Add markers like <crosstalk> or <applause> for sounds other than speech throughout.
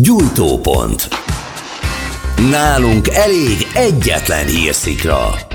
Gyújtópont. Nálunk elég egyetlen hírszikra.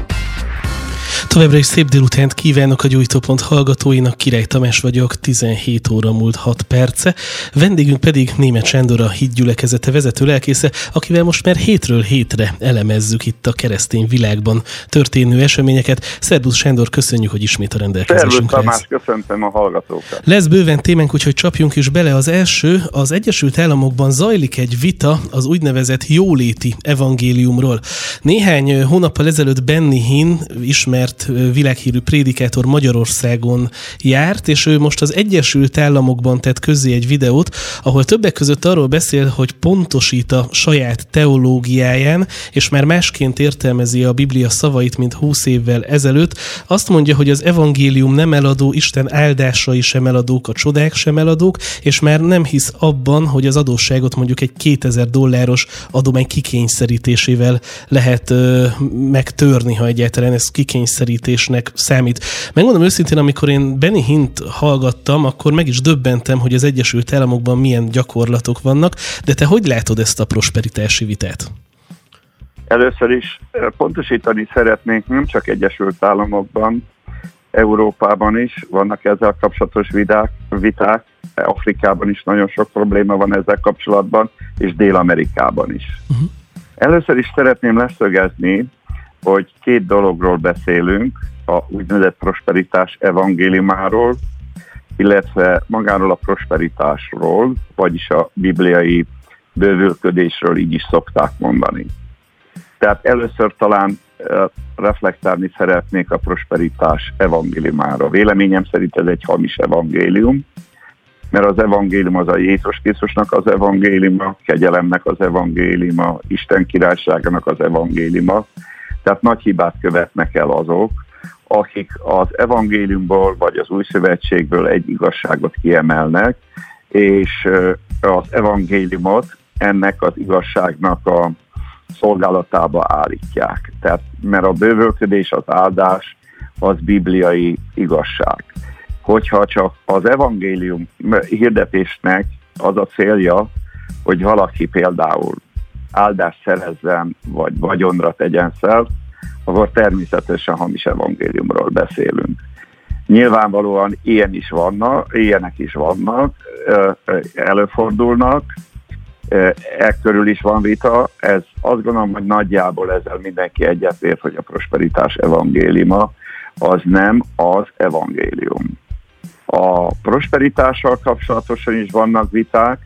Továbbra is szép délutánt kívánok a Gyújtópont hallgatóinak, Király Tamás vagyok, 17 óra múlt 6 perce. Vendégünk pedig Német Sándor, a hídgyülekezete vezető lelkésze, akivel most már hétről hétre elemezzük itt a keresztény világban történő eseményeket. Szerbusz Sándor, köszönjük, hogy ismét a rendelkezésünkre Szervusz Tamás, köszöntöm a hallgatókat. Lesz bőven témánk, úgyhogy csapjunk is bele. Az első, az Egyesült Államokban zajlik egy vita az úgynevezett jóléti evangéliumról. Néhány hónappal ezelőtt Benny Hinn, ismert világhírű prédikátor Magyarországon járt, és ő most az Egyesült Államokban tett közé egy videót, ahol többek között arról beszél, hogy pontosít a saját teológiáján, és már másként értelmezi a Biblia szavait, mint 20 évvel ezelőtt. Azt mondja, hogy az evangélium nem eladó, Isten áldásai sem eladók, a csodák sem eladók, és már nem hisz abban, hogy az adósságot mondjuk egy 2000 dolláros adomány kikényszerítésével lehet ö, megtörni, ha egyáltalán ez kikényszerít megközelítésnek számít. Megmondom őszintén, amikor én Benny Hint hallgattam, akkor meg is döbbentem, hogy az Egyesült Államokban milyen gyakorlatok vannak, de te hogy látod ezt a prosperitási vitát? Először is eh, pontosítani szeretnénk, nem csak Egyesült Államokban, Európában is vannak ezzel kapcsolatos viták, viták, Afrikában is nagyon sok probléma van ezzel kapcsolatban, és Dél-Amerikában is. Uh-huh. Először is szeretném leszögezni, hogy két dologról beszélünk, a úgynevezett prosperitás evangéliumáról, illetve magáról a prosperitásról, vagyis a bibliai bővülködésről így is szokták mondani. Tehát először talán reflektálni szeretnék a prosperitás evangéliumára. Véleményem szerint ez egy hamis evangélium, mert az evangélium az a Jézus Krisztusnak az evangéliuma, kegyelemnek az evangéliuma, Isten királyságának az evangéliuma, tehát nagy hibát követnek el azok, akik az evangéliumból vagy az új szövetségből egy igazságot kiemelnek, és az evangéliumot ennek az igazságnak a szolgálatába állítják. Tehát, mert a bővölködés, az áldás, az bibliai igazság. Hogyha csak az evangélium hirdetésnek az a célja, hogy valaki például áldást szerezzen, vagy vagyonra tegyen szel, akkor természetesen hamis evangéliumról beszélünk. Nyilvánvalóan ilyen is vannak, ilyenek is vannak, előfordulnak, e körül is van vita, ez azt gondolom, hogy nagyjából ezzel mindenki egyetért, hogy a prosperitás evangéliuma az nem az evangélium. A prosperitással kapcsolatosan is vannak viták,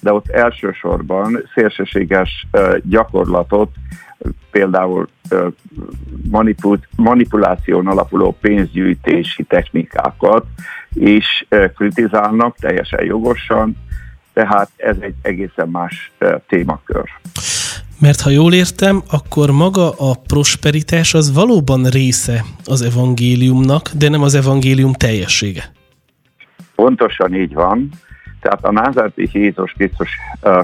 de ott elsősorban szélsőséges gyakorlatot, például manipul- manipuláción alapuló pénzgyűjtési technikákat is kritizálnak teljesen jogosan, tehát ez egy egészen más témakör. Mert ha jól értem, akkor maga a prosperitás az valóban része az evangéliumnak, de nem az evangélium teljessége. Pontosan így van. Tehát a názárti Jézus Krisztus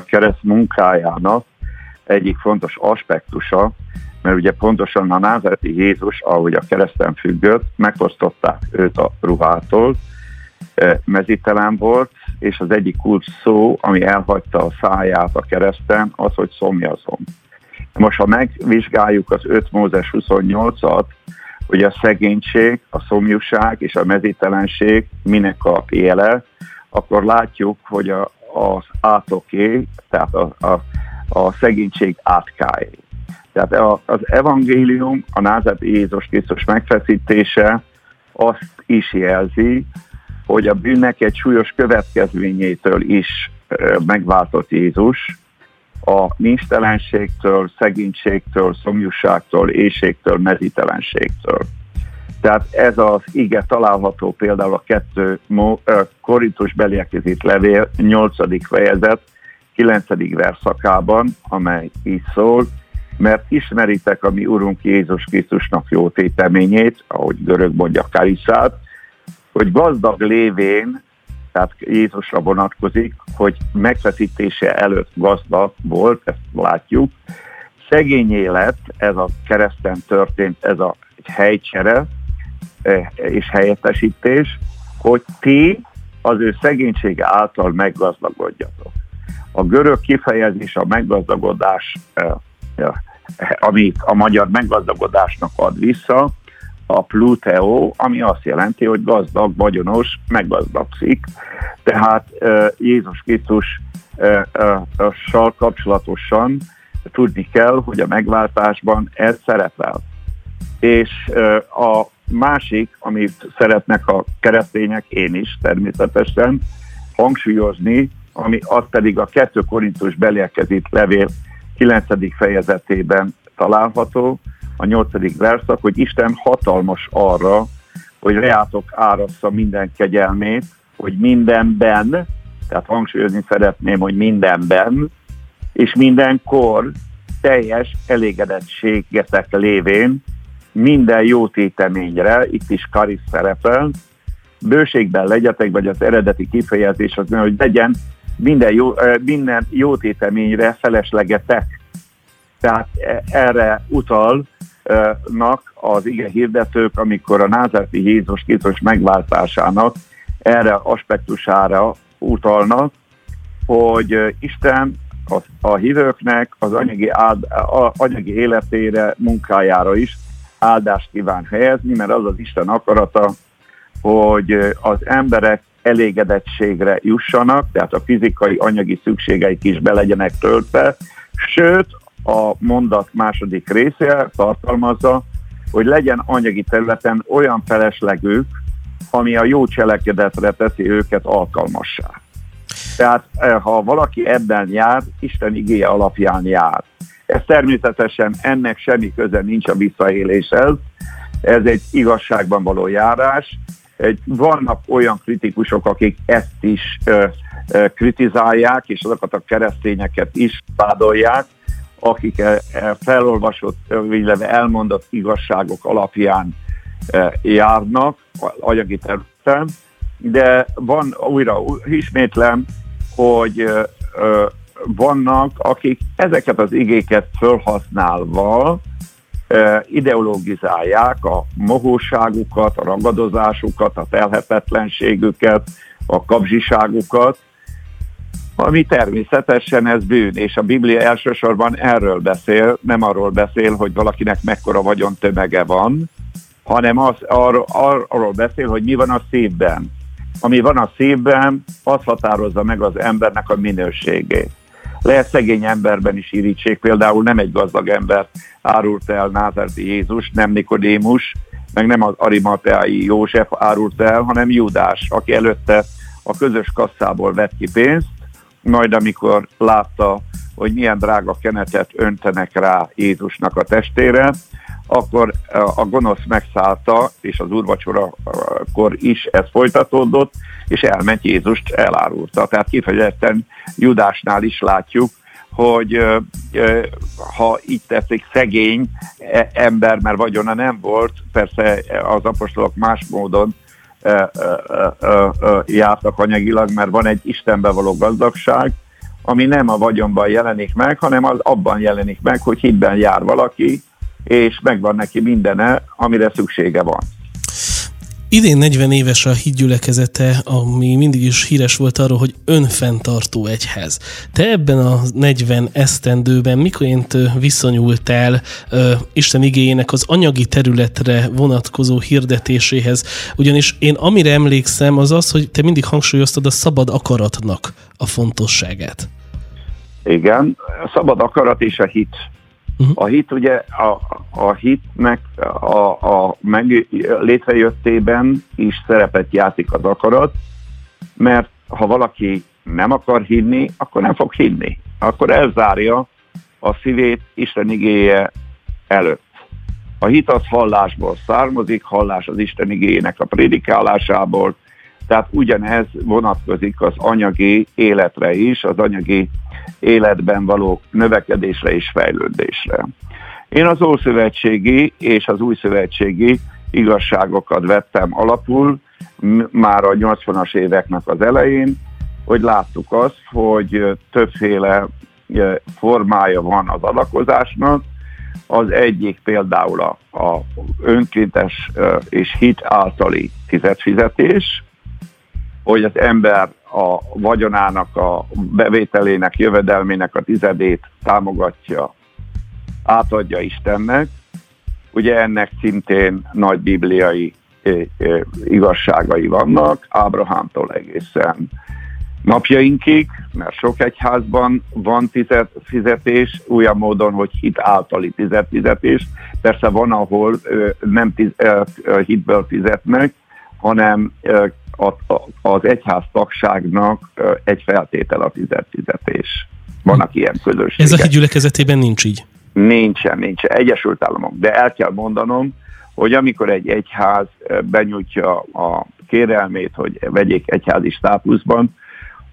kereszt munkájának egyik fontos aspektusa, mert ugye pontosan a názáreti Jézus, ahogy a kereszten függött, megfosztották őt a ruhától, mezitelen volt, és az egyik kulcs szó, ami elhagyta a száját a kereszten, az, hogy szomjazom. Most, ha megvizsgáljuk az 5 Mózes 28-at, hogy a szegénység, a szomjúság és a mezítelenség minek a éle, akkor látjuk, hogy a, az átoké, tehát a, a, a szegénység átkáé. Tehát a, az evangélium, a názat Jézus Krisztus megfeszítése azt is jelzi, hogy a bűnnek egy súlyos következményétől is megváltott Jézus, a nincstelenségtől, szegénységtől, szomjúságtól, éjségtől, mezítelenségtől. Tehát ez az ige található például a kettő Korintus beliekizít levél 8. fejezet 9. verszakában, amely így szól, mert ismeritek a mi Urunk Jézus Krisztusnak jó téteményét, ahogy görög mondja Kaliszát, hogy gazdag lévén, tehát Jézusra vonatkozik, hogy megfeszítése előtt gazdag volt, ezt látjuk, szegény élet, ez a kereszten történt, ez a helycsere, és helyettesítés, hogy ti az ő szegénysége által meggazdagodjatok. A görög kifejezés a meggazdagodás, amit a magyar meggazdagodásnak ad vissza, a pluteo, ami azt jelenti, hogy gazdag, vagyonos, meggazdagszik. Tehát Jézus Krisztus sal kapcsolatosan tudni kell, hogy a megváltásban ez szerepel. És a másik, amit szeretnek a keresztények, én is természetesen, hangsúlyozni, ami az pedig a 2 Korintus belérkezít levél 9. fejezetében található, a 8. verszak, hogy Isten hatalmas arra, hogy reátok árassza minden kegyelmét, hogy mindenben, tehát hangsúlyozni szeretném, hogy mindenben, és mindenkor teljes elégedettségetek lévén minden jó téteményre, itt is karisz szerepel, bőségben legyetek, vagy az eredeti kifejezés az, hogy legyen minden jó, minden jó téteményre feleslegetek. Tehát e, erre utalnak az ige hirdetők, amikor a názárti Jézus Krisztus megváltásának erre aspektusára utalnak, hogy Isten a, a hívőknek az anyagi, áld, a, anyagi életére, munkájára is áldást kíván helyezni, mert az az Isten akarata, hogy az emberek elégedettségre jussanak, tehát a fizikai, anyagi szükségeik is be legyenek töltve, sőt, a mondat második része tartalmazza, hogy legyen anyagi területen olyan feleslegük, ami a jó cselekedetre teszi őket alkalmassá. Tehát eh, ha valaki ebben jár, Isten igéje alapján jár. Ez természetesen ennek semmi köze nincs a visszaéléshez, ez egy igazságban való járás. Egy, vannak olyan kritikusok, akik ezt is ö, ö, kritizálják, és azokat a keresztényeket is vádolják, akik e, e, felolvasott, illetve elmondott igazságok alapján e, járnak anyagi területen, de van újra ismétlem, hogy vannak, akik ezeket az igéket felhasználva ideologizálják a mohóságukat, a ragadozásukat, a telhetetlenségüket, a kapzsiságukat, ami természetesen ez bűn, és a Biblia elsősorban erről beszél, nem arról beszél, hogy valakinek mekkora vagyon tömege van, hanem az, arról, arról beszél, hogy mi van a szívben. Ami van a szívben, az határozza meg az embernek a minőségét. Lehet szegény emberben is irítség, például nem egy gazdag ember árult el Názárti Jézus, nem Nikodémus, meg nem az Arimateai József árult el, hanem Judás, aki előtte a közös kasszából vett ki pénzt, majd amikor látta, hogy milyen drága kenetet öntenek rá Jézusnak a testére, akkor a gonosz megszállta, és az úrvacsorakor is ez folytatódott, és elment Jézust elárulta. Tehát kifejezetten Judásnál is látjuk, hogy ha így tetszik, szegény e, ember, mert vagyona nem volt, persze az apostolok más módon jártak anyagilag, mert van egy Istenbe való gazdagság, ami nem a vagyonban jelenik meg, hanem az abban jelenik meg, hogy hitben jár valaki, és megvan neki mindene, amire szüksége van. Idén 40 éves a hídgyülekezete, ami mindig is híres volt arról, hogy önfenntartó egyház. Te ebben a 40 esztendőben mikorint viszonyultál uh, Isten igényének az anyagi területre vonatkozó hirdetéséhez? Ugyanis én amire emlékszem, az az, hogy te mindig hangsúlyoztad a szabad akaratnak a fontosságát. Igen, a szabad akarat és a hit Uh-huh. A hit ugye, a, a hitnek a, a meg létrejöttében is szerepet játszik az akarat, mert ha valaki nem akar hinni, akkor nem fog hinni. Akkor elzárja a szívét Isten igéje előtt. A hit az hallásból származik, hallás az Isten igényének a prédikálásából, tehát ugyanez vonatkozik az anyagi életre is, az anyagi életben való növekedésre és fejlődésre. Én az Ószövetségi és az Újszövetségi igazságokat vettem alapul már a 80-as éveknek az elején, hogy láttuk azt, hogy többféle formája van az adakozásnak. Az egyik például a, a önkéntes és hit általi fizetfizetés, hogy az ember a vagyonának, a bevételének, jövedelmének a tizedét támogatja, átadja Istennek. Ugye ennek szintén nagy bibliai igazságai vannak, Ábrahámtól egészen napjainkig, mert sok egyházban van tizet, fizetés, olyan módon, hogy hit általi tizet fizetés. Persze van, ahol nem tiz, hitből fizetnek, hanem az egyház tagságnak egy feltétel a tizet fizetés. Vannak ilyen közösségek. Ez a hídgyülekezetében nincs így? Nincsen, nincsen. Egyesült Államok. De el kell mondanom, hogy amikor egy egyház benyújtja a kérelmét, hogy vegyék egyházi státuszban,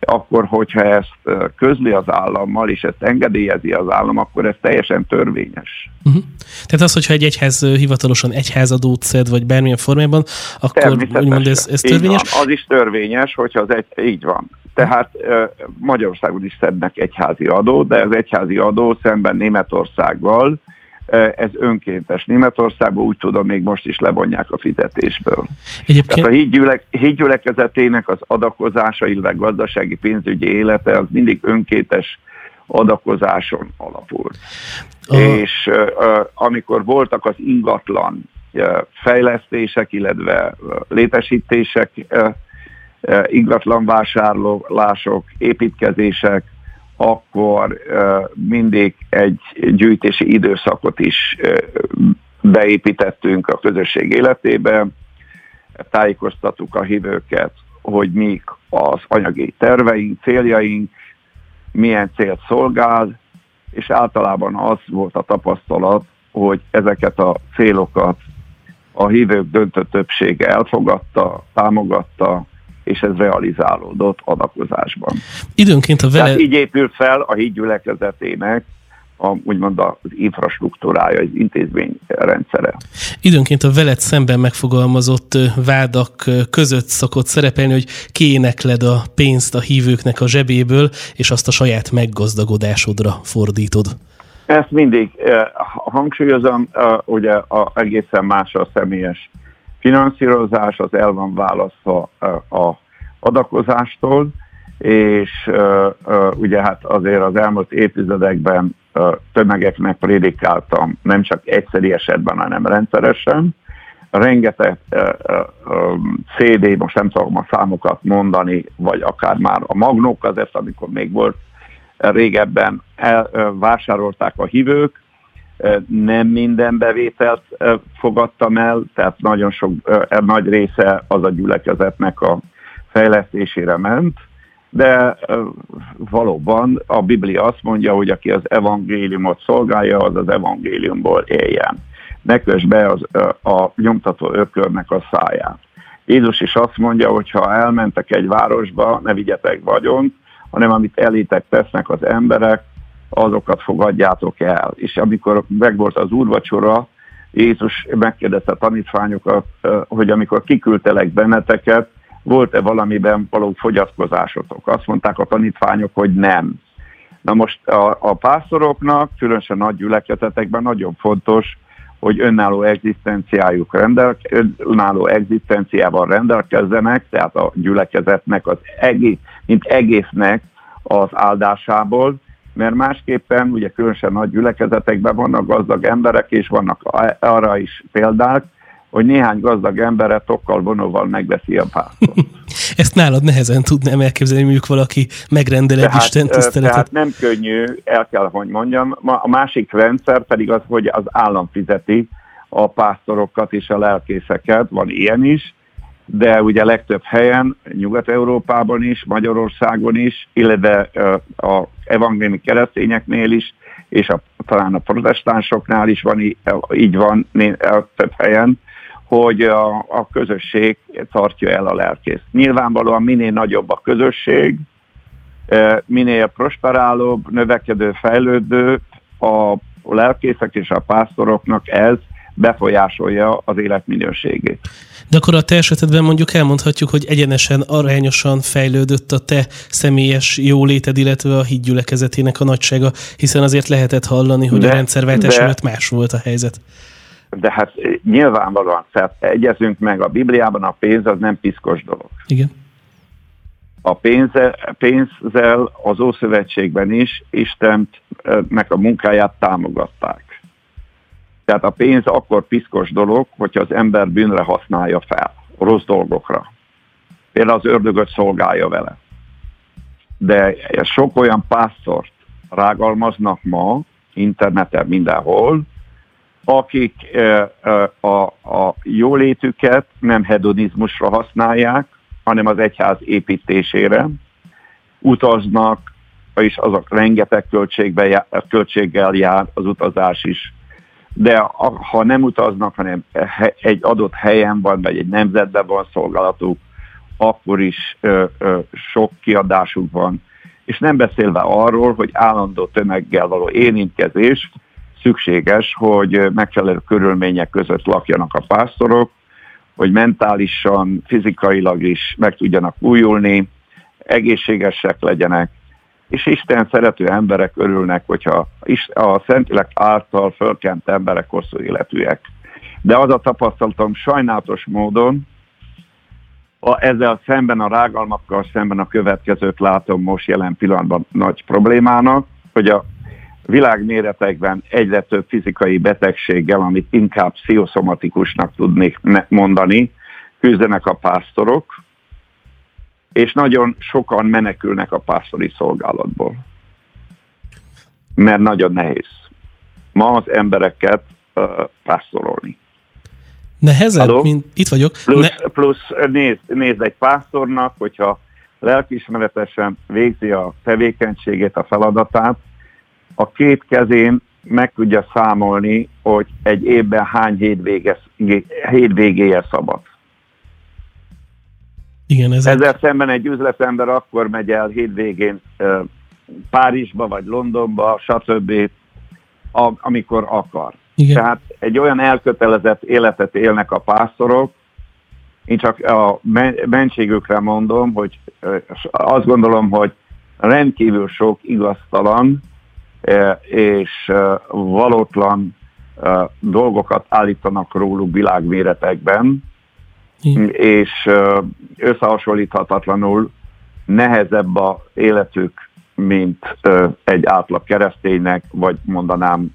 akkor hogyha ezt közli az állammal, és ezt engedélyezi az állam, akkor ez teljesen törvényes. Uh-huh. Tehát az, hogyha egy egyház hivatalosan egyházadót szed, vagy bármilyen formában, akkor úgymond ez, ez törvényes? Van. Az is törvényes, hogyha az egy, így van. Tehát Magyarországon is szednek egyházi adót, de az egyházi adó szemben Németországgal ez önkéntes. Németországban úgy tudom, még most is levonják a fizetésből. Egyébként... Tehát a hídgyülek, hídgyülekezetének az adakozása, illetve gazdasági pénzügyi élete az mindig önkéntes adakozáson alapul. Aha. És uh, amikor voltak az ingatlan uh, fejlesztések, illetve uh, létesítések, uh, uh, ingatlan vásárlások, építkezések, akkor mindig egy gyűjtési időszakot is beépítettünk a közösség életébe, tájékoztattuk a hívőket, hogy mik az anyagi terveink, céljaink, milyen célt szolgál, és általában az volt a tapasztalat, hogy ezeket a célokat a hívők döntő többsége elfogadta, támogatta, és ez realizálódott adakozásban. Időnként a vele... Tehát így épült fel a hídgyülekezetének a, úgymond az infrastruktúrája, az intézményrendszere. Időnként a veled szemben megfogalmazott vádak között szokott szerepelni, hogy kénekled a pénzt a hívőknek a zsebéből, és azt a saját meggazdagodásodra fordítod. Ezt mindig hangsúlyozom, ugye a, egészen más a személyes finanszírozás az el van választva a adakozástól, és ugye hát azért az elmúlt évtizedekben tömegeknek prédikáltam, nem csak egyszeri esetben, hanem rendszeresen. Rengeteg CD, most nem tudom a számokat mondani, vagy akár már a magnók az ezt, amikor még volt régebben, elvásárolták a hívők, nem minden bevételt fogadtam el, tehát nagyon sok, nagy része az a gyülekezetnek a fejlesztésére ment, de valóban a Biblia azt mondja, hogy aki az evangéliumot szolgálja, az az evangéliumból éljen. Ne kös be az, a nyomtató ökörnek a száját. Jézus is azt mondja, hogy ha elmentek egy városba, ne vigyetek vagyont, hanem amit elétek tesznek az emberek, azokat fogadjátok el. És amikor megvolt az úrvacsora, Jézus megkérdezte a tanítványokat, hogy amikor kiküldtelek benneteket, volt-e valamiben való fogyatkozásotok? Azt mondták a tanítványok, hogy nem. Na most a, a pásztoroknak, különösen nagy gyülekezetekben nagyon fontos, hogy önálló egzisztenciájuk rendel, önálló egzisztenciával rendelkezzenek, tehát a gyülekezetnek az egész, mint egésznek az áldásából, mert másképpen ugye különösen nagy gyülekezetekben vannak gazdag emberek, és vannak arra is példák, hogy néhány gazdag embere tokkal vonóval megveszi a pásztor. <laughs> Ezt nálad nehezen tudnám elképzelni, mondjuk valaki megrendel egy Isten tiszteletet. Tehát nem könnyű, el kell, hogy mondjam. A másik rendszer pedig az, hogy az állam fizeti a pásztorokat és a lelkészeket, van ilyen is, de ugye legtöbb helyen, Nyugat-Európában is, Magyarországon is, illetve a evangéliumi keresztényeknél is, és a, talán a protestánsoknál is van, így van több helyen, hogy a, a közösség tartja el a lelkészt. Nyilvánvalóan minél nagyobb a közösség, minél prosperálóbb, növekedő, fejlődő a lelkészek és a pásztoroknak ez befolyásolja az életminőségét. De akkor a te esetedben mondjuk elmondhatjuk, hogy egyenesen, arányosan fejlődött a te személyes jóléted, illetve a hídgyülekezetének a nagysága, hiszen azért lehetett hallani, hogy de, a rendszerváltás előtt más volt a helyzet. De hát nyilvánvalóan, tehát egyezünk meg a Bibliában, a pénz az nem piszkos dolog. Igen. a pénze, pénzzel az Ószövetségben is Istennek a munkáját támogatták. Tehát a pénz akkor piszkos dolog, hogyha az ember bűnre használja fel, rossz dolgokra. Például az ördögöt szolgálja vele. De sok olyan pásztort rágalmaznak ma, interneten mindenhol, akik a, a jólétüket nem hedonizmusra használják, hanem az egyház építésére. Utaznak, és azok rengeteg költségbe, költséggel jár az utazás is. De ha nem utaznak, hanem egy adott helyen van, vagy egy nemzetben van szolgálatuk, akkor is ö, ö, sok kiadásuk van. És nem beszélve arról, hogy állandó tömeggel való érintkezés szükséges, hogy megfelelő körülmények között lakjanak a pásztorok, hogy mentálisan, fizikailag is meg tudjanak újulni, egészségesek legyenek, és Isten szerető emberek örülnek, hogyha a Szentlélek által fölkent emberek hosszú életűek. De az a tapasztalatom sajnálatos módon, a, ezzel szemben a rágalmakkal szemben a következőt látom most jelen pillanatban nagy problémának, hogy a világméretekben egyre több fizikai betegséggel, amit inkább pszichoszomatikusnak tudnék mondani, küzdenek a pásztorok, és nagyon sokan menekülnek a pásztori szolgálatból. Mert nagyon nehéz ma az embereket uh, pásztorolni. Nehezebb, Halló? mint itt vagyok. Plusz, ne... plusz nézd, nézd egy pásztornak, hogyha lelkismeretesen végzi a tevékenységét, a feladatát, a két kezén meg tudja számolni, hogy egy évben hány hétvégéje szabad. Igen, ez Ezzel szemben egy üzletember akkor megy el hétvégén Párizsba, vagy Londonba, stb., amikor akar. Igen. Tehát egy olyan elkötelezett életet élnek a pásztorok, én csak a mentségükre mondom, hogy azt gondolom, hogy rendkívül sok igaztalan és valótlan dolgokat állítanak róluk világméretekben, Igen. és összehasonlíthatatlanul nehezebb a életük, mint egy átlag kereszténynek, vagy mondanám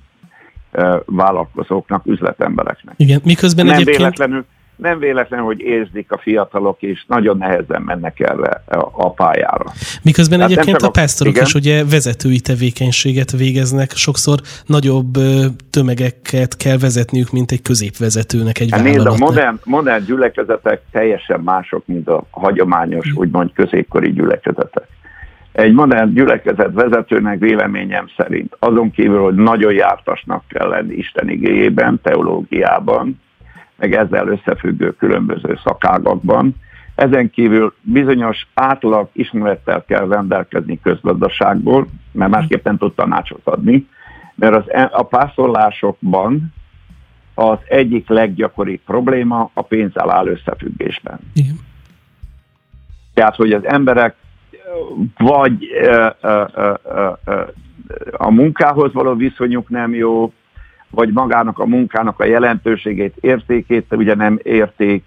vállalkozóknak, üzletembereknek. Igen, miközben nem egyébként... Véletlenül, nem véletlen, hogy érzik a fiatalok, és nagyon nehezen mennek erre a pályára. Miközben Tehát egyébként a pásztorok igen. is ugye vezetői tevékenységet végeznek, sokszor nagyobb tömegeket kell vezetniük, mint egy középvezetőnek egy hát Nézd, a modern, modern gyülekezetek teljesen mások, mint a hagyományos, úgymond középkori gyülekezetek. Egy modern gyülekezet vezetőnek véleményem szerint azon kívül, hogy nagyon jártasnak kell lenni Isten igéjében, teológiában, meg ezzel összefüggő különböző szakágakban. Ezen kívül bizonyos átlag ismerettel kell rendelkezni közgazdaságból, mert másképp nem tud tanácsot adni, mert az, e- a pászolásokban az egyik leggyakoribb probléma a pénzzel áll összefüggésben. Igen. Tehát, hogy az emberek vagy a munkához való viszonyuk nem jó, vagy magának a munkának a jelentőségét, értékét ugye nem érték,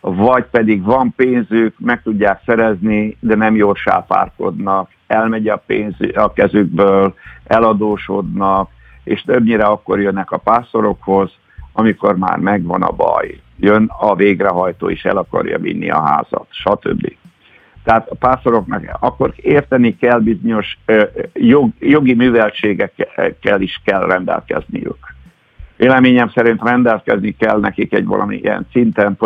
vagy pedig van pénzük, meg tudják szerezni, de nem jól sápárkodnak, elmegy a pénz a kezükből, eladósodnak, és többnyire akkor jönnek a pásztorokhoz, amikor már megvan a baj. Jön a végrehajtó is el akarja vinni a házat, stb. Tehát a pásztoroknak akkor érteni kell bizonyos jog, jogi műveltségekkel is kell rendelkezniük. Véleményem szerint rendelkezni kell nekik egy valamilyen szinten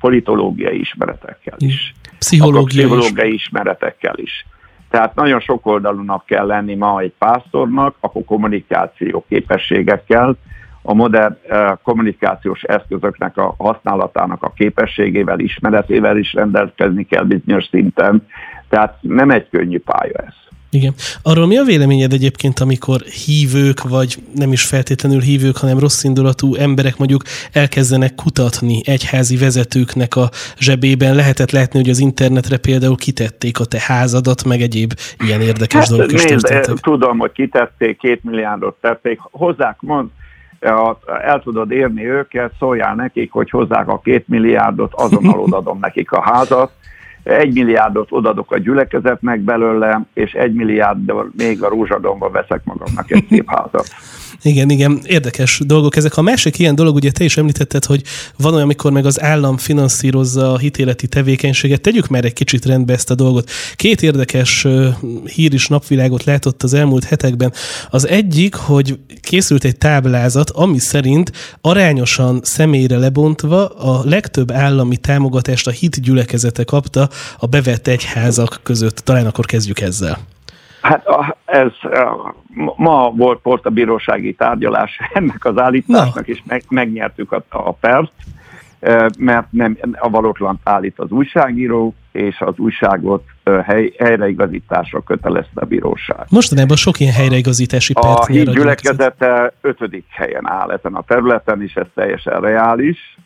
politológiai ismeretekkel is. Pszichológiai, pszichológiai ismeretekkel is. Tehát nagyon sok oldalúnak kell lenni ma egy pásztornak, akkor kommunikáció képességekkel, a modern kommunikációs eszközöknek a használatának a képességével, ismeretével is rendelkezni kell bizonyos szinten. Tehát nem egy könnyű pálya ez. Igen. Arról mi a véleményed egyébként, amikor hívők, vagy nem is feltétlenül hívők, hanem rossz indulatú emberek mondjuk elkezdenek kutatni egyházi vezetőknek a zsebében? Lehetett látni, hogy az internetre például kitették a te házadat, meg egyéb ilyen érdekes hát, dolgok is nézd, Tudom, hogy kitették, két milliárdot tették. Hozzák, mond, el tudod érni őket, szóljál nekik, hogy hozzák a két milliárdot, azonnal <laughs> odadom nekik a házat, egy milliárdot odadok a gyülekezetnek belőle, és egy milliárdot még a rózsadomba veszek magamnak egy szép házat. Igen, igen, érdekes dolgok ezek. A másik ilyen dolog, ugye te is említetted, hogy van olyan, amikor meg az állam finanszírozza a hitéleti tevékenységet. Tegyük már egy kicsit rendbe ezt a dolgot. Két érdekes hír is napvilágot látott az elmúlt hetekben. Az egyik, hogy készült egy táblázat, ami szerint arányosan személyre lebontva a legtöbb állami támogatást a hit gyülekezete kapta a bevett egyházak között. Talán akkor kezdjük ezzel. Hát ez ma volt port a bírósági tárgyalás <laughs> ennek az állításnak, no. és meg, megnyertük a, a pert, mert nem a valótlan állít az újságíró, és az újságot hely, helyreigazításra kötelezte a bíróság. Mostanában sok ilyen helyreigazítási pert A híd gyülekezete ötödik helyen áll ezen a területen, és ez teljesen reális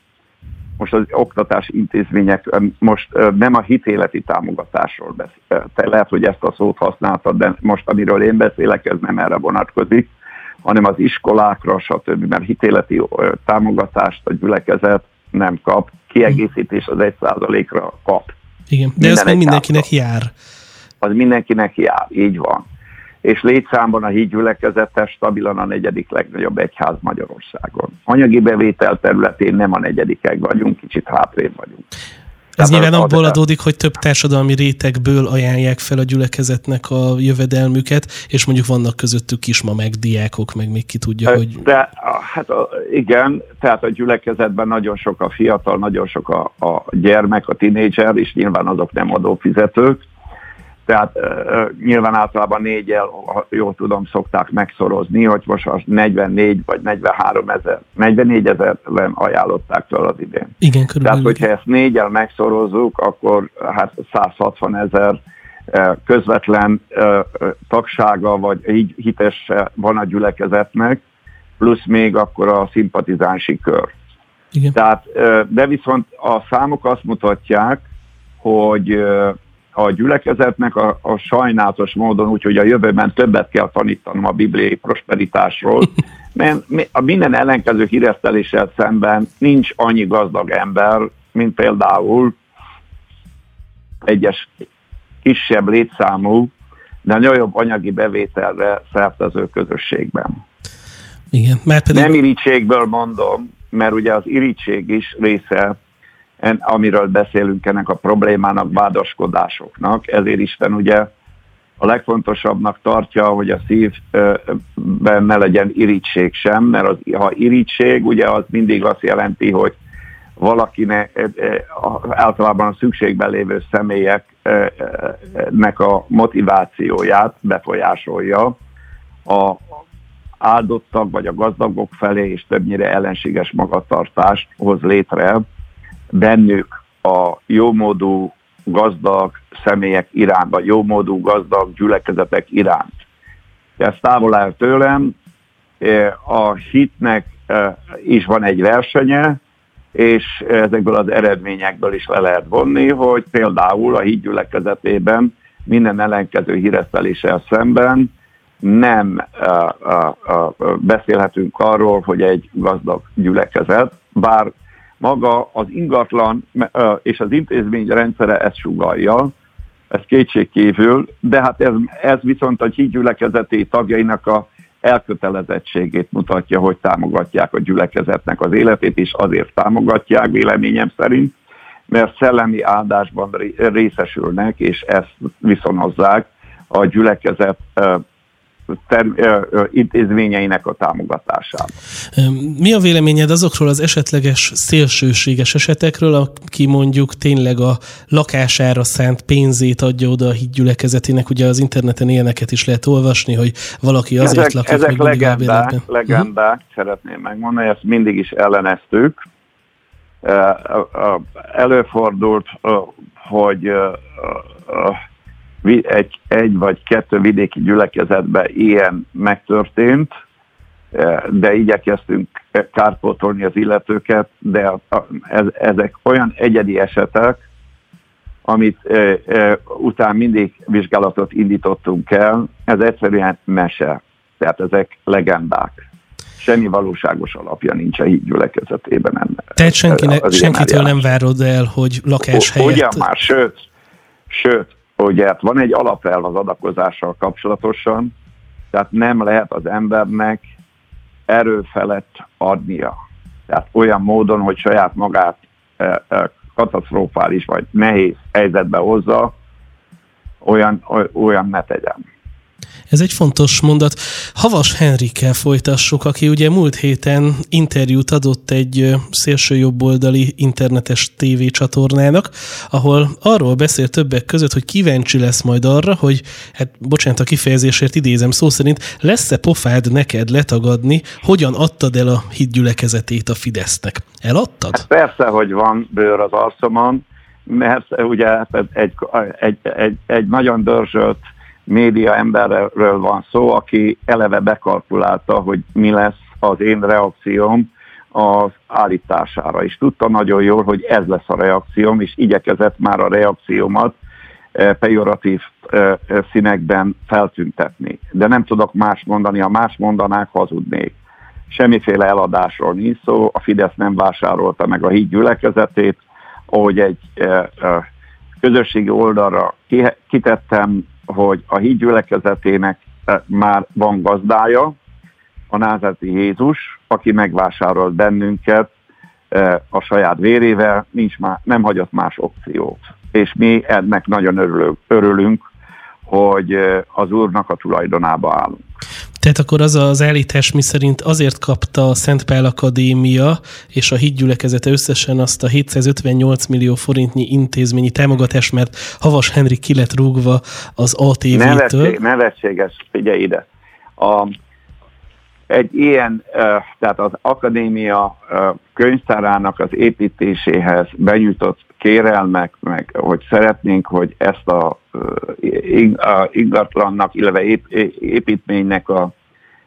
most az oktatási intézmények most nem a hitéleti támogatásról beszél. Te lehet, hogy ezt a szót használtad, de most amiről én beszélek, ez nem erre vonatkozik, hanem az iskolákra, stb. Mert hitéleti támogatást a gyülekezet nem kap, kiegészítés az egy százalékra kap. Igen, de Minden ez meg mindenkinek jár. Az mindenkinek jár, így van és létszámban a hídgyülekezete stabilan a negyedik legnagyobb egyház Magyarországon. Anyagi bevétel területén nem a negyedikek vagyunk, kicsit hátrébb vagyunk. Ez Tehát nyilván abból adódik, hogy több társadalmi rétegből ajánlják fel a gyülekezetnek a jövedelmüket, és mondjuk vannak közöttük kisma, meg diákok, meg még ki tudja, hogy... De hát igen, tehát a gyülekezetben nagyon sok a fiatal, nagyon sok a, a gyermek, a tinédzser, és nyilván azok nem adófizetők, tehát nyilván általában négyel, ha jól tudom, szokták megszorozni, hogy most az 44 vagy 43 ezer, 44 ezeren ajánlották fel az idén. Igen, körülbelül. Tehát, hogyha ezt négyel megszorozzuk, akkor hát 160 ezer közvetlen tagsága, vagy így hites van a gyülekezetnek, plusz még akkor a szimpatizánsi kör. Igen. Tehát, de viszont a számok azt mutatják, hogy a gyülekezetnek a, a sajnálatos módon, úgyhogy a jövőben többet kell tanítanom a bibliai prosperitásról, <laughs> mert a minden ellenkező híreszteléssel szemben nincs annyi gazdag ember, mint például egyes kisebb létszámú, de nagyobb anyagi bevételre szertező közösségben. Igen, mert pedig... Nem irítségből mondom, mert ugye az irítség is része amiről beszélünk ennek a problémának, vádaskodásoknak. Ezért Isten ugye a legfontosabbnak tartja, hogy a szívben ne legyen irítség sem, mert az, ha irítség, ugye az mindig azt jelenti, hogy valakinek általában a szükségben lévő személyeknek a motivációját befolyásolja a áldottak vagy a gazdagok felé, és többnyire ellenséges magatartást hoz létre, bennük a jómódú gazdag személyek iránt, vagy jómódú gazdag gyülekezetek iránt. Ez távol áll tőlem, e, a hitnek e, is van egy versenye, és ezekből az eredményekből is le lehet vonni, hogy például a híd gyülekezetében minden ellenkező híreszteléssel szemben nem uh, beszélhetünk arról, hogy egy gazdag gyülekezet, bár maga az ingatlan és az intézmény rendszere ezt sugalja, ez kétségkívül, de hát ez, ez viszont a hídgyülekezeti tagjainak a elkötelezettségét mutatja, hogy támogatják a gyülekezetnek az életét, és azért támogatják véleményem szerint, mert szellemi áldásban részesülnek, és ezt viszonozzák a gyülekezet ter- intézményeinek a támogatásában. Mi a véleményed azokról az esetleges szélsőséges esetekről, aki mondjuk tényleg a lakására szánt pénzét adja oda a hídgyülekezetének? Ugye az interneten ilyeneket is lehet olvasni, hogy valaki azért ezek, lakik ezek még legendák, legendák, uh-huh. szeretném megmondani, ezt mindig is elleneztük. Előfordult, hogy egy, egy vagy kettő vidéki gyülekezetben ilyen megtörtént, e, de igyekeztünk kárpótolni az illetőket, de ezek olyan egyedi esetek, amit e, e, után mindig vizsgálatot indítottunk el, ez egyszerűen mese, tehát ezek legendák. Semmi valóságos alapja nincs a híd gyülekezetében. Tehát senkinek, senkitől nem várod el, hogy lakás helyett... Ugyan már, sőt, Sőt, ugye hát van egy alapelv az adakozással kapcsolatosan, tehát nem lehet az embernek erő felett adnia. Tehát olyan módon, hogy saját magát e, e, katasztrofális vagy nehéz helyzetbe hozza, olyan, olyan ne tegyen. Ez egy fontos mondat. Havas Henrikkel folytassuk, aki ugye múlt héten interjút adott egy szélső jobboldali internetes tévécsatornának, ahol arról beszél többek között, hogy kíváncsi lesz majd arra, hogy, hát bocsánat a kifejezésért idézem szó szerint, lesz-e pofád neked letagadni, hogyan adtad el a hídgyülekezetét a Fidesznek? Eladtad? Hát persze, hogy van bőr az arcomon, mert ugye egy, egy, egy, egy nagyon dörzsölt média emberről van szó, aki eleve bekalkulálta, hogy mi lesz az én reakcióm az állítására. És tudta nagyon jól, hogy ez lesz a reakcióm, és igyekezett már a reakciómat eh, pejoratív eh, színekben feltüntetni. De nem tudok más mondani, ha más mondanák, hazudnék. Semmiféle eladásról nincs szó, a Fidesz nem vásárolta meg a híd gyülekezetét, ahogy egy eh, közösségi oldalra kitettem hogy a híd gyülekezetének eh, már van gazdája, a názeti Jézus, aki megvásárolt bennünket eh, a saját vérével, nincs már, nem hagyott más opciót. És mi ennek nagyon örülünk, hogy eh, az Úrnak a tulajdonába állunk. Tehát akkor az az állítás, mi szerint azért kapta a Szent Pál Akadémia és a hídgyülekezete összesen azt a 758 millió forintnyi intézményi támogatást, mert Havas Henrik ki lett rúgva az ATV-től. Nevetség, nevetséges, figyelj ide. A, egy ilyen, tehát az akadémia könyvtárának az építéséhez benyújtott kérelmek, meg hogy szeretnénk, hogy ezt a, a ingatlannak, illetve építménynek a,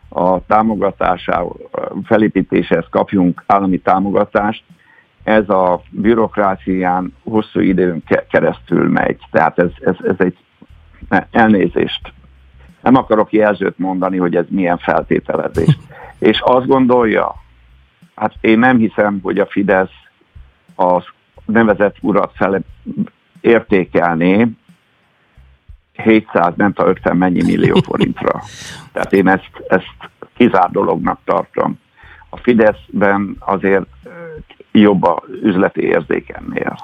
a támogatásához, felépítéséhez kapjunk állami támogatást, ez a bürokrácián hosszú időn keresztül megy. Tehát ez, ez, ez egy elnézést. Nem akarok jelzőt mondani, hogy ez milyen feltételezés. <laughs> És azt gondolja, hát én nem hiszem, hogy a Fidesz az nevezett urat fel értékelné 700, nem tudom 50 mennyi millió <laughs> forintra. Tehát én ezt, ezt kizár dolognak tartom. A Fideszben azért jobb a üzleti érzékennél.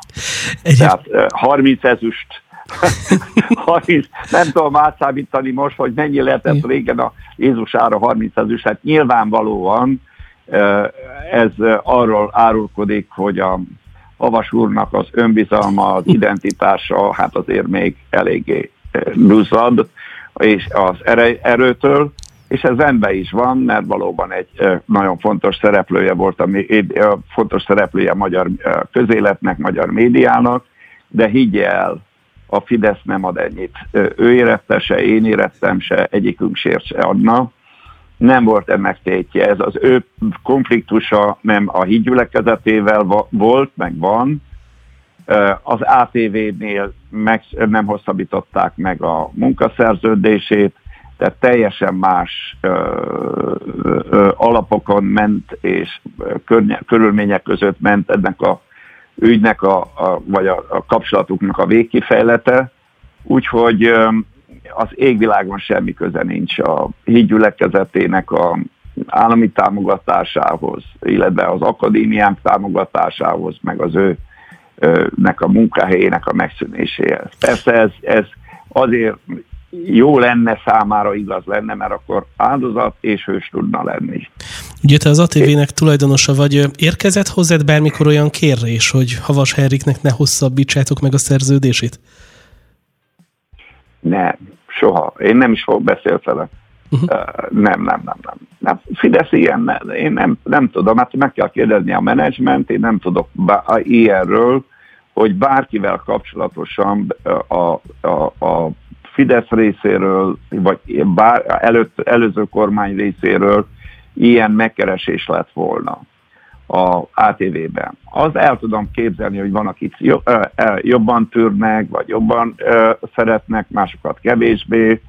Tehát 30 ezüst <laughs> 30, nem tudom átszámítani most, hogy mennyi lehetett régen a Jézusára 30 ezüst. Hát nyilvánvalóan ez arról árulkodik, hogy a Havas úrnak az önbizalma, az identitása, hát azért még eléggé duzzad, és az erőtől, és ez rendben is van, mert valóban egy nagyon fontos szereplője volt, ami fontos szereplője a magyar közéletnek, magyar médiának, de higgye el, a Fidesz nem ad ennyit. Ő érette se, én érettem se, egyikünk sért se adna nem volt ennek tétje. Ez az ő konfliktusa nem a hídgyülekezetével volt, meg van. Az ATV-nél meg, nem hosszabbították meg a munkaszerződését, tehát teljesen más ö, ö, alapokon ment, és környe, körülmények között ment ennek a ügynek, a, a, vagy a, a kapcsolatuknak a végkifejlete. Úgyhogy az égvilágon semmi köze nincs a hídgyülekezetének a állami támogatásához, illetve az akadémiánk támogatásához, meg az ő nek a munkahelyének a megszűnéséhez. Persze ez, ez azért jó lenne számára, igaz lenne, mert akkor áldozat és hős tudna lenni. Ugye te az ATV-nek tulajdonosa vagy, érkezett hozzád bármikor olyan kérés, hogy Havas Henriknek ne hosszabbítsátok meg a szerződését? Nem. Soha. Én nem is fogok beszélni vele. Uh-huh. Nem, nem, nem, nem, nem. Fidesz ilyen, én nem, nem tudom, hát meg kell kérdezni a menedzsment, én nem tudok bá- ilyenről, hogy bárkivel kapcsolatosan a, a, a Fidesz részéről, vagy bár, előtt, előző kormány részéről ilyen megkeresés lett volna a ATV-ben. Az el tudom képzelni, hogy van, akit jobban tűrnek, vagy jobban szeretnek, másokat kevésbé,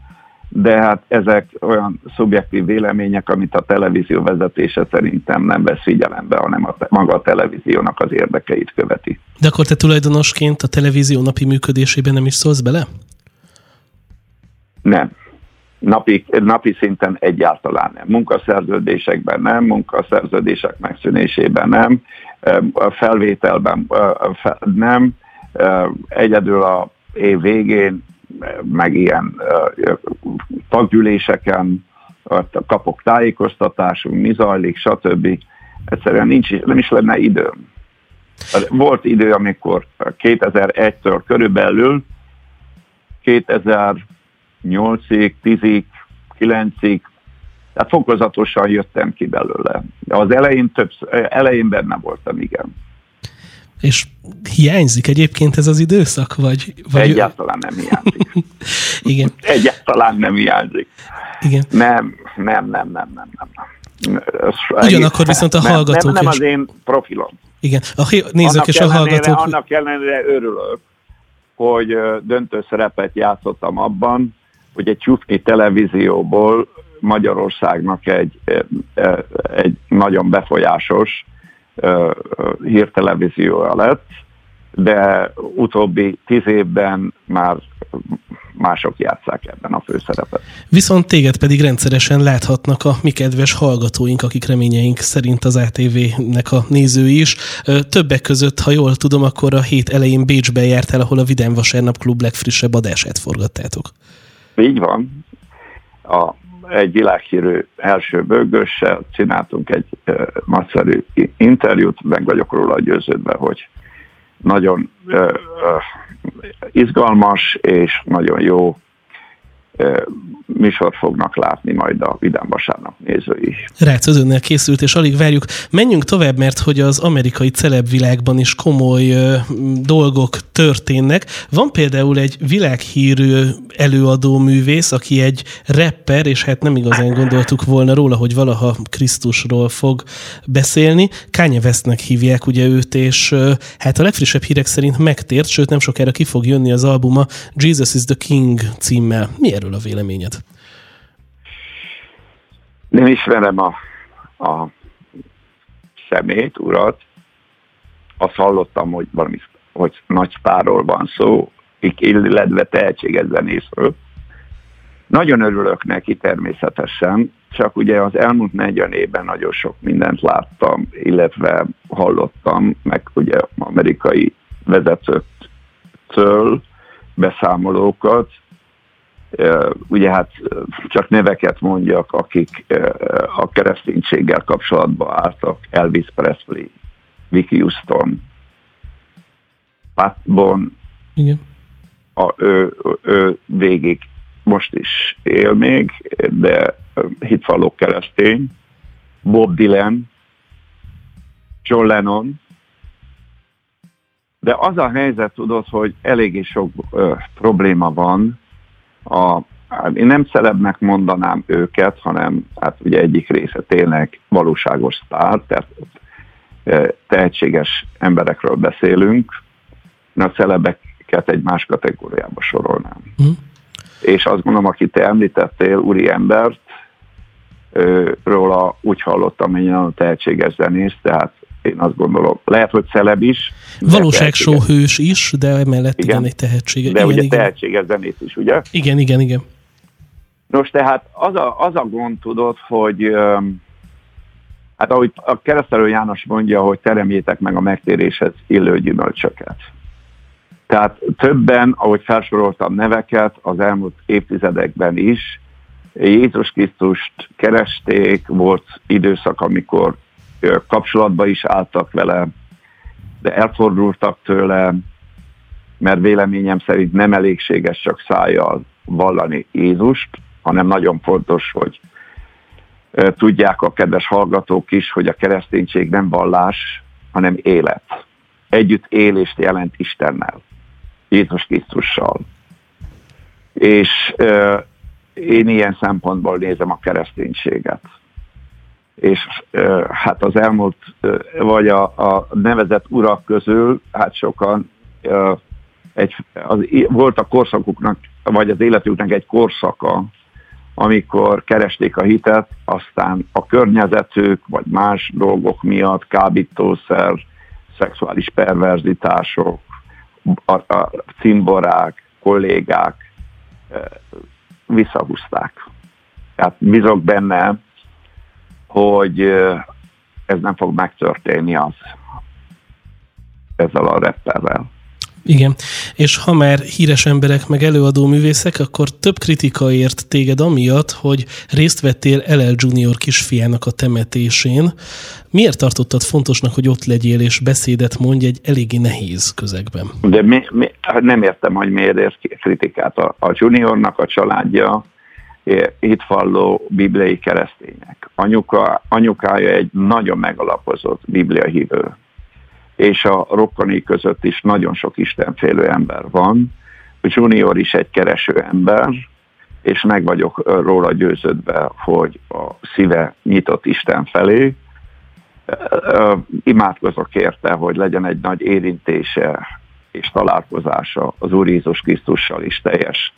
de hát ezek olyan szubjektív vélemények, amit a televízió vezetése szerintem nem vesz figyelembe, hanem a, maga a televíziónak az érdekeit követi. De akkor te tulajdonosként a televízió napi működésében nem is szólsz bele? Nem. Napi, napi szinten egyáltalán nem. Munkaszerződésekben nem, munkaszerződések megszűnésében nem, a felvételben nem, egyedül a év végén, meg ilyen taggyűléseken kapok tájékoztatásunk, mi zajlik, stb. Egyszerűen nincs, nem is lenne időm. Volt idő, amikor 2001-től körülbelül 2008-ig, 10-ig, 9-ig, tehát fokozatosan jöttem ki belőle. De az elején, több, elején benne voltam, igen. És hiányzik egyébként ez az időszak? Vagy, vagy... Egyáltalán nem hiányzik. <laughs> Igen. Egyáltalán nem hiányzik. Igen. Nem, nem, nem, nem, nem, nem. Ugyanakkor viszont a hallgatók nem, nem, nem az én profilom. Igen, a nézők annak és a hallgatók... Annak ellenére örülök, hogy döntő szerepet játszottam abban, hogy egy csufni televízióból Magyarországnak egy, egy nagyon befolyásos hírtelevíziója lett, de utóbbi tíz évben már mások játszák ebben a főszerepet. Viszont téged pedig rendszeresen láthatnak a mi kedves hallgatóink, akik reményeink szerint az ATV-nek a nézői is. Többek között, ha jól tudom, akkor a hét elején Bécsbe jártál, ahol a Vidám Vasárnap Klub legfrissebb adását forgattátok. Így van. A egy világhírű első bőgössel csináltunk egy uh, nagyszerű interjút, meg vagyok róla győződve, hogy nagyon uh, uh, izgalmas és nagyon jó műsort fognak látni majd a Vidám Vasárnap nézői. Rácz özönnel készült, és alig várjuk. Menjünk tovább, mert hogy az amerikai celebvilágban is komoly ö, dolgok történnek. Van például egy világhírű előadó művész, aki egy rapper, és hát nem igazán gondoltuk volna róla, hogy valaha Krisztusról fog beszélni. Kanye Westnek hívják ugye őt, és ö, hát a legfrissebb hírek szerint megtért, sőt nem sokára ki fog jönni az albuma Jesus is the King címmel. Mi erről a véleményed? Nem ismerem a, a szemét, urat. Azt hallottam, hogy valami hogy nagy párról van szó, illetve tehetséges zenészről. Nagyon örülök neki természetesen, csak ugye az elmúlt 40 évben nagyon sok mindent láttam, illetve hallottam, meg ugye amerikai vezetőktől beszámolókat, ugye hát csak neveket mondjak, akik a kereszténységgel kapcsolatban álltak, Elvis Presley, Vicky Houston, Pat Bon, Igen. A, ő, ő végig most is él még, de hitvalló keresztény, Bob Dylan, John Lennon, de az a helyzet, tudod, hogy eléggé sok ö, probléma van, a, hát én nem celebnek mondanám őket, hanem hát ugye egyik része tényleg valóságos sztár, tehát e, tehetséges emberekről beszélünk, a celebeket egy más kategóriába sorolnám. Mm. És azt gondolom, akit te említettél, úri embert, róla úgy hallottam, hogy nagyon tehetséges zenész, tehát én azt gondolom, lehet, hogy celeb is. Valóságsóhős is, de emellett igen, igen egy tehetsége. De igen, ugye igen. tehetséges zenész is, ugye? Igen, igen, igen. Nos, tehát az a, az a gond, tudod, hogy hát ahogy a keresztelő János mondja, hogy teremjétek meg a megtéréshez illő gyümölcsöket. Tehát többen, ahogy felsoroltam neveket, az elmúlt évtizedekben is, Jézus Krisztust keresték, volt időszak, amikor kapcsolatba is álltak vele, de elfordultak tőle, mert véleményem szerint nem elégséges csak szájjal vallani Jézust, hanem nagyon fontos, hogy tudják a kedves hallgatók is, hogy a kereszténység nem vallás, hanem élet. Együtt élést jelent Istennel, Jézus Krisztussal. És én ilyen szempontból nézem a kereszténységet és hát az elmúlt, vagy a, a nevezett urak közül, hát sokan egy, az, volt a korszakuknak, vagy az életüknek egy korszaka, amikor keresték a hitet, aztán a környezetük, vagy más dolgok miatt, kábítószer, szexuális perverzitások, a, a cimborák, kollégák visszahúzták. Tehát bizok benne, hogy ez nem fog megtörténni az ezzel a rapperrel. Igen, és ha már híres emberek meg előadó művészek, akkor több kritika ért téged amiatt, hogy részt vettél LL Junior kisfiának a temetésén. Miért tartottad fontosnak, hogy ott legyél és beszédet mondj egy eléggé nehéz közegben? De mi, mi, nem értem, hogy miért ért kritikát. A, a Juniornak a családja itt falló bibliai keresztények. Anyuka, anyukája egy nagyon megalapozott bibliahívő és a rokkani között is nagyon sok istenfélő ember van. Junior is egy kereső ember, és meg vagyok róla győződve, hogy a szíve nyitott Isten felé. Imádkozok érte, hogy legyen egy nagy érintése és találkozása az Úr Jézus Krisztussal is teljes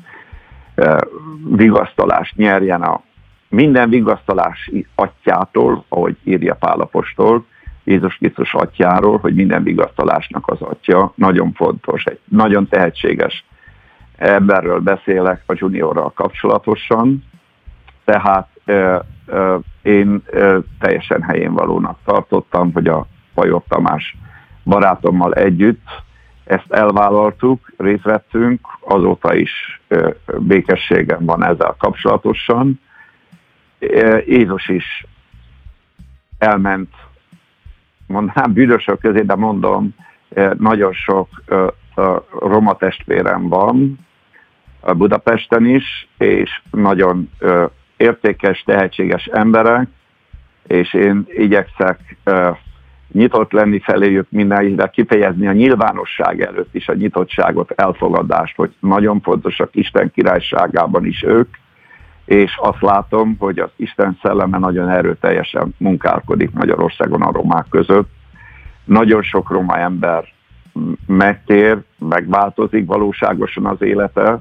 vigasztalást nyerjen a minden vigasztalás atyától, ahogy írja Pálapostól, Jézus Krisztus atyáról, hogy minden vigasztalásnak az atya, nagyon fontos, egy nagyon tehetséges. Emberről beszélek a juniorral kapcsolatosan, tehát ö, ö, én ö, teljesen helyén valónak tartottam, hogy a Pajor Tamás barátommal együtt ezt elvállaltuk, részt vettünk, azóta is békességem van ezzel kapcsolatosan. Jézus is elment mondanám bűnösök közé, de mondom, nagyon sok roma testvérem van Budapesten is, és nagyon értékes, tehetséges emberek, és én igyekszek nyitott lenni feléjük minden, de kifejezni a nyilvánosság előtt is a nyitottságot, elfogadást, hogy nagyon fontosak Isten királyságában is ők, és azt látom, hogy az Isten szelleme nagyon erőteljesen munkálkodik Magyarországon a romák között. Nagyon sok roma ember megtér, megváltozik valóságosan az élete,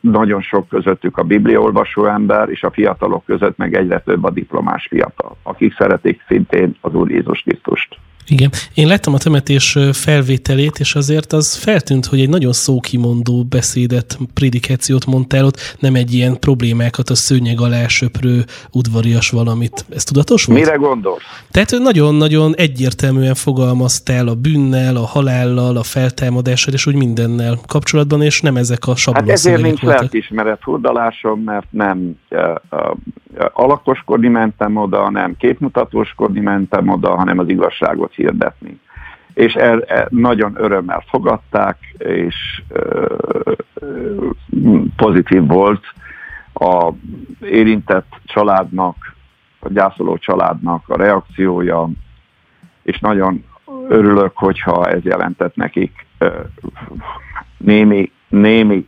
nagyon sok közöttük a bibliaolvasó ember, és a fiatalok között meg egyre több a diplomás fiatal, akik szeretik szintén az Úr Jézus Krisztust. Igen. Én láttam a temetés felvételét, és azért az feltűnt, hogy egy nagyon szókimondó beszédet, predikációt mondtál ott, nem egy ilyen problémákat a szőnyeg alá söprő udvarias valamit. Ez tudatos volt? Mire gondol? Tehát nagyon-nagyon egyértelműen fogalmaztál a bűnnel, a halállal, a feltámadással, és úgy mindennel kapcsolatban, és nem ezek a sablon Hát ezért nincs lelkismeret furdalásom, mert nem uh, uh, alakoskodni mentem oda, nem képmutatóskodni mentem oda, hanem az igazságot hirdetni. És er, er, nagyon örömmel fogadták, és ö, ö, pozitív volt a érintett családnak, a gyászoló családnak a reakciója, és nagyon örülök, hogyha ez jelentett nekik ö, némi, némi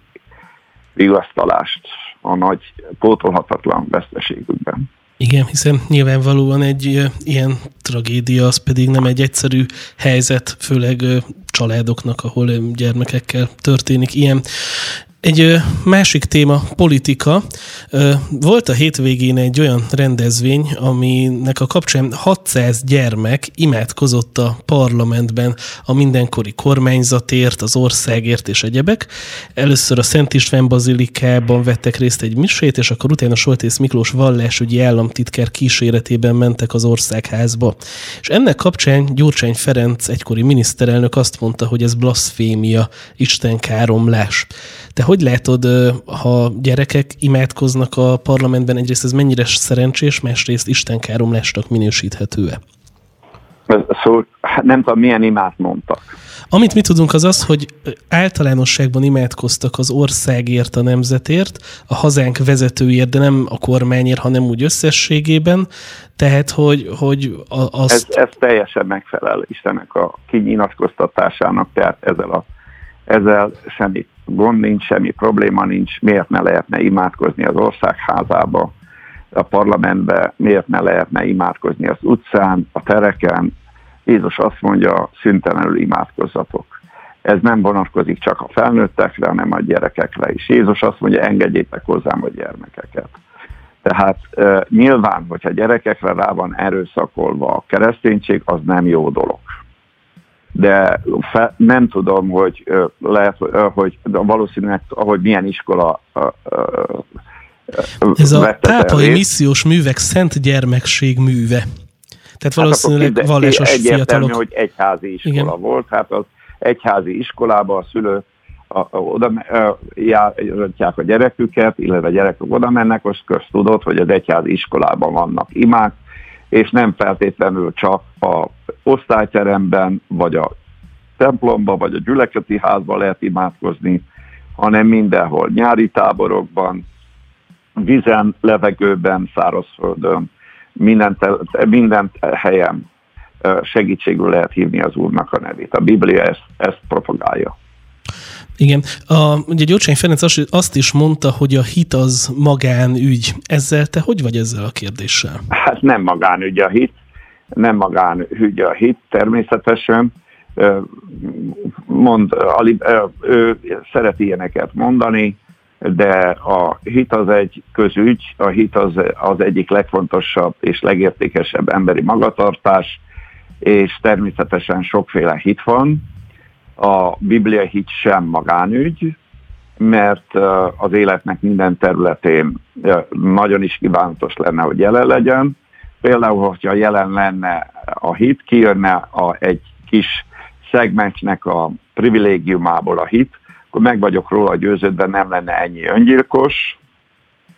vigasztalást a nagy pótolhatatlan veszteségükben. Igen, hiszen nyilvánvalóan egy ilyen tragédia, az pedig nem egy egyszerű helyzet, főleg családoknak, ahol gyermekekkel történik ilyen. Egy másik téma, politika. Volt a hétvégén egy olyan rendezvény, aminek a kapcsán 600 gyermek imádkozott a parlamentben a mindenkori kormányzatért, az országért és egyebek. Először a Szent István Bazilikában vettek részt egy misét, és akkor utána Soltész Miklós vallásügyi államtitkár kíséretében mentek az országházba. És ennek kapcsán Gyurcsány Ferenc egykori miniszterelnök azt mondta, hogy ez blaszfémia, Isten káromlás. Te hogy látod, ha gyerekek imádkoznak a parlamentben, egyrészt ez mennyire szerencsés, másrészt Isten káromlásnak minősíthető-e? Szóval nem tudom, milyen imát mondtak. Amit mi tudunk az az, hogy általánosságban imádkoztak az országért, a nemzetért, a hazánk vezetőért, de nem a kormányért, hanem úgy összességében. Tehát, hogy, hogy az... Ez, ez teljesen megfelel Istennek a kinyilatkoztatásának, tehát ezzel, a, ezzel semmi gond nincs, semmi probléma nincs, miért ne lehetne imádkozni az országházába, a parlamentbe, miért ne lehetne imádkozni az utcán, a tereken. Jézus azt mondja, szüntelenül imádkozzatok. Ez nem vonatkozik csak a felnőttekre, hanem a gyerekekre is. Jézus azt mondja, engedjétek hozzám a gyermekeket. Tehát uh, nyilván, hogyha gyerekekre rá van erőszakolva a kereszténység, az nem jó dolog. De fe, nem tudom, hogy lehet, hogy valószínűleg, ahogy milyen iskola Ez a pápai missziós művek szent gyermekség műve. Tehát hát valószínűleg hát vallásos fiatalok. hogy egyházi iskola Igen. volt, hát az egyházi iskolában a szülő a, a, oda járják a gyereküket, illetve a gyerekek oda mennek, most köztudott, hogy az egyházi iskolában vannak imák, és nem feltétlenül csak a osztályteremben, vagy a templomban, vagy a gyülekezeti házban lehet imádkozni, hanem mindenhol, nyári táborokban, vizen, levegőben, szárazföldön, minden, minden helyen segítségül lehet hívni az Úrnak a nevét. A Biblia ezt, ezt propagálja. Igen. A, ugye Gyurcsány Ferenc azt is mondta, hogy a hit az magánügy. Ezzel te hogy vagy ezzel a kérdéssel? Hát nem magánügy a hit, nem magánügy a hit természetesen. Mond, ő szereti ilyeneket mondani, de a hit az egy közügy, a hit az, az egyik legfontosabb és legértékesebb emberi magatartás, és természetesen sokféle hit van. A Biblia hit sem magánügy, mert az életnek minden területén nagyon is kívánatos lenne, hogy jelen legyen. Például, hogyha jelen lenne a hit, kijönne a, egy kis szegmensnek a privilégiumából a hit, akkor meg vagyok róla győződve, nem lenne ennyi öngyilkos,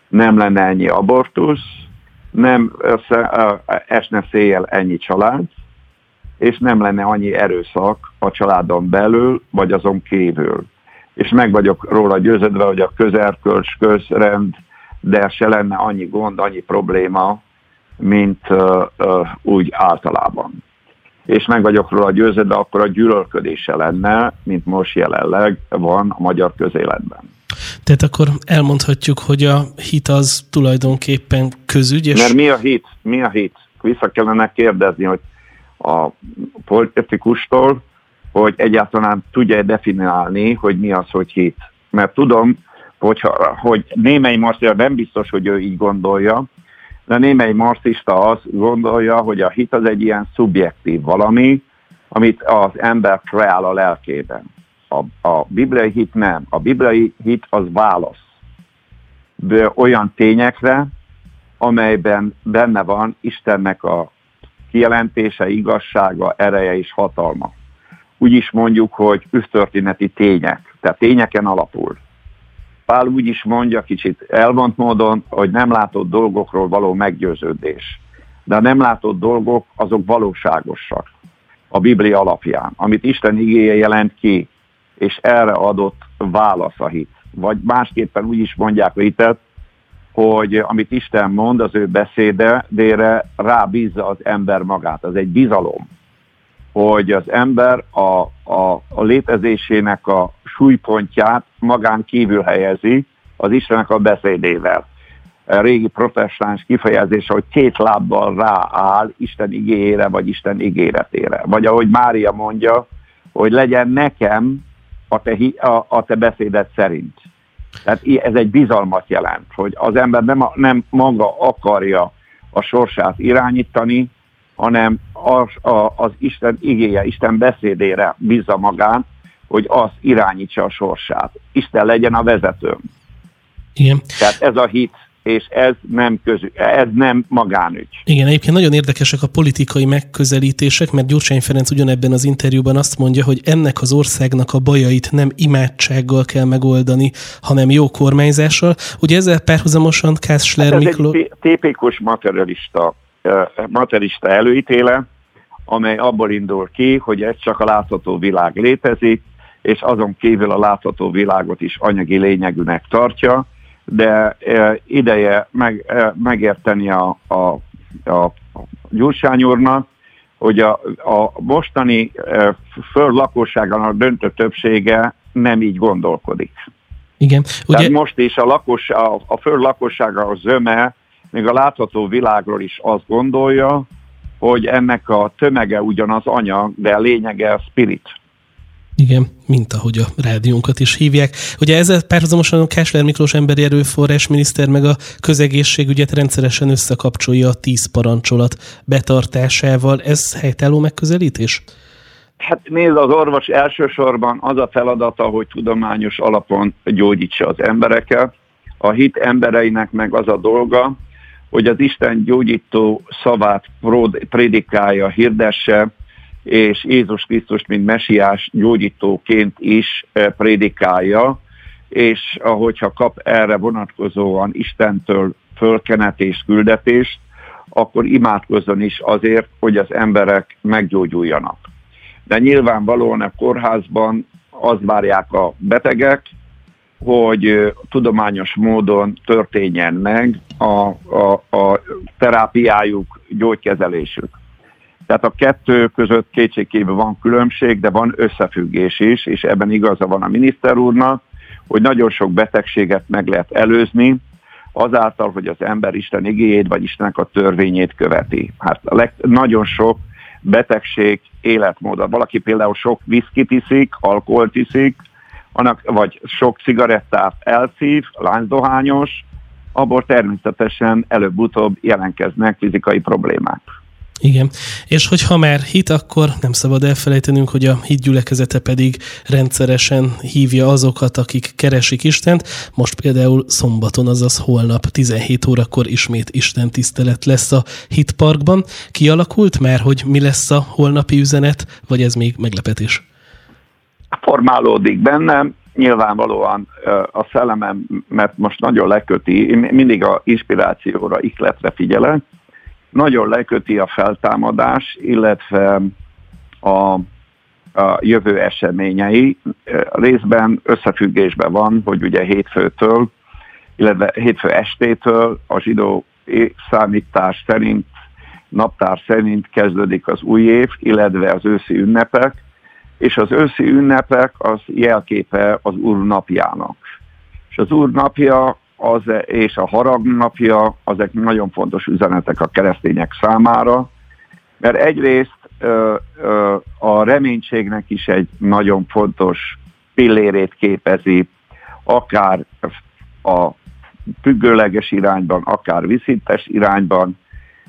nem lenne ennyi abortusz, nem esne széjjel ennyi család, és nem lenne annyi erőszak a családon belül, vagy azon kívül. És meg vagyok róla győződve, hogy a közerkölcs, közrend, de se lenne annyi gond, annyi probléma, mint uh, uh, úgy általában és meg vagyok róla győződve, akkor a gyűlölködése lenne, mint most jelenleg van a magyar közéletben. Tehát akkor elmondhatjuk, hogy a hit az tulajdonképpen közügy. És... Mert mi a hit? Mi a hit? Vissza kellene kérdezni, hogy a politikustól, hogy egyáltalán tudja definiálni, hogy mi az, hogy hit. Mert tudom, hogyha, hogy némely most nem biztos, hogy ő így gondolja, de némely marxista azt gondolja, hogy a hit az egy ilyen szubjektív valami, amit az ember kreál a lelkében. A, a bibliai hit nem. A bibliai hit az válasz olyan tényekre, amelyben benne van Istennek a kijelentése, igazsága, ereje és hatalma. Úgy is mondjuk, hogy ősztörténeti tények, tehát tényeken alapul. Pál úgy is mondja kicsit elvont módon, hogy nem látott dolgokról való meggyőződés. De a nem látott dolgok azok valóságosak a Biblia alapján, amit Isten igéje jelent ki, és erre adott válasz a hit. Vagy másképpen úgy is mondják a hitet, hogy amit Isten mond, az ő beszéde, de rábízza az ember magát. Az egy bizalom, hogy az ember a, a, a létezésének a súlypontját magán kívül helyezi az Istennek a beszédével. A régi protestáns kifejezése, hogy két lábbal rááll Isten igényére, vagy Isten ígéretére. Vagy ahogy Mária mondja, hogy legyen nekem a te, a, a te beszéded szerint. Tehát ez egy bizalmat jelent, hogy az ember nem, nem maga akarja a sorsát irányítani, hanem az, a, az Isten igéje, Isten beszédére bízza magát, hogy az irányítsa a sorsát. Isten legyen a vezetőm. Igen. Tehát ez a hit, és ez nem, közü, ez nem magánügy. Igen, egyébként nagyon érdekesek a politikai megközelítések, mert Gyurcsány Ferenc ugyanebben az interjúban azt mondja, hogy ennek az országnak a bajait nem imádsággal kell megoldani, hanem jó kormányzással. Ugye ezzel párhuzamosan Kászsler hát Mikló... egy tipikus materialista, materialista előítéle, amely abból indul ki, hogy ez csak a látható világ létezik, és azon kívül a látható világot is anyagi lényegűnek tartja, de ideje meg, megérteni a, a, a Gyurcsány úrnak, hogy a, a mostani föld lakosságának döntő többsége nem így gondolkodik. Igen. Ugye... Tehát most is a, lakos, a, a föld lakossága a zöme, még a látható világról is azt gondolja, hogy ennek a tömege ugyanaz anyag, de a lényege a spirit. Igen, mint ahogy a rádiónkat is hívják. Ugye ezzel párhuzamosan a Kásler Miklós emberi erőforrás miniszter meg a közegészségügyet rendszeresen összekapcsolja a tíz parancsolat betartásával. Ez helytálló megközelítés? Hát nézd, az orvos elsősorban az a feladata, hogy tudományos alapon gyógyítsa az embereket. A hit embereinek meg az a dolga, hogy az Isten gyógyító szavát prédikálja, hirdesse, és Jézus Krisztus, mint mesiás gyógyítóként is eh, prédikálja, és ahogyha kap erre vonatkozóan Istentől fölkenetés, küldetést, akkor imádkozzon is azért, hogy az emberek meggyógyuljanak. De nyilvánvalóan a kórházban az várják a betegek, hogy eh, tudományos módon történjen meg a, a, a terápiájuk, gyógykezelésük. Tehát a kettő között kétségkívül van különbség, de van összefüggés is, és ebben igaza van a miniszter úrnak, hogy nagyon sok betegséget meg lehet előzni, azáltal, hogy az ember Isten igéjét vagy Istennek a törvényét követi. Hát a leg, nagyon sok betegség életmód. Valaki például sok viszkit iszik, alkoholt iszik, annak, vagy sok cigarettát elszív, lánydohányos, abból természetesen előbb-utóbb jelentkeznek fizikai problémák. Igen, és hogyha már hit, akkor nem szabad elfelejtenünk, hogy a hitgyülekezete pedig rendszeresen hívja azokat, akik keresik Istent. Most például szombaton, azaz holnap 17 órakor ismét Isten tisztelet lesz a hitparkban. Kialakult már, hogy mi lesz a holnapi üzenet, vagy ez még meglepetés? Formálódik bennem, nyilvánvalóan a szellemem, mert most nagyon leköti, mindig a inspirációra, ihletre figyelek, nagyon leköti a feltámadás, illetve a, a jövő eseményei. Részben összefüggésben van, hogy ugye hétfőtől, illetve hétfő estétől a zsidó számítás szerint, naptár szerint kezdődik az új év, illetve az őszi ünnepek, és az őszi ünnepek az jelképe az Úr napjának. És az Úr napja az, és a harag napja, azok nagyon fontos üzenetek a keresztények számára, mert egyrészt ö, ö, a reménységnek is egy nagyon fontos pillérét képezi, akár a függőleges irányban, akár viszintes irányban,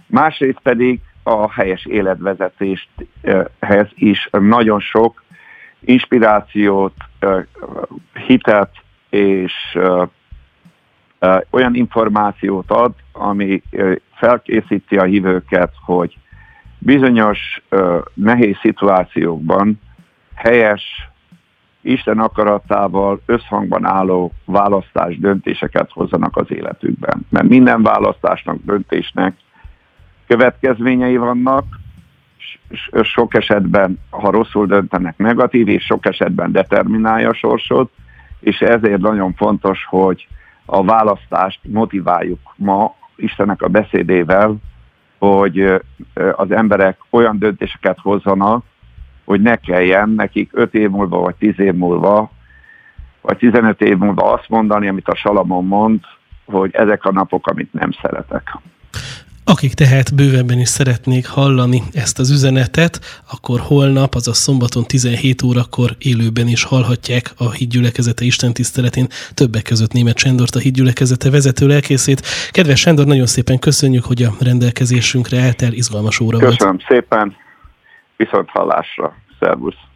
másrészt pedig a helyes életvezetéshez is nagyon sok inspirációt, hitet és olyan információt ad, ami felkészíti a hívőket, hogy bizonyos nehéz szituációkban helyes, Isten akaratával összhangban álló választás, döntéseket hozzanak az életükben. Mert minden választásnak, döntésnek következményei vannak, sok esetben, ha rosszul döntenek, negatív, és sok esetben determinálja a sorsot, és ezért nagyon fontos, hogy a választást motiváljuk ma Istennek a beszédével, hogy az emberek olyan döntéseket hozzanak, hogy ne kelljen nekik 5 év múlva, vagy 10 év múlva, vagy 15 év múlva azt mondani, amit a Salamon mond, hogy ezek a napok, amit nem szeretek. Akik tehát bővebben is szeretnék hallani ezt az üzenetet, akkor holnap, azaz szombaton 17 órakor élőben is hallhatják a hídgyülekezete Isten tiszteletén, többek között német Sándort, a hídgyülekezete vezető lelkészét. Kedves Sándor, nagyon szépen köszönjük, hogy a rendelkezésünkre állt el, izgalmas óra Köszönöm volt. szépen, viszont hallásra, szervusz!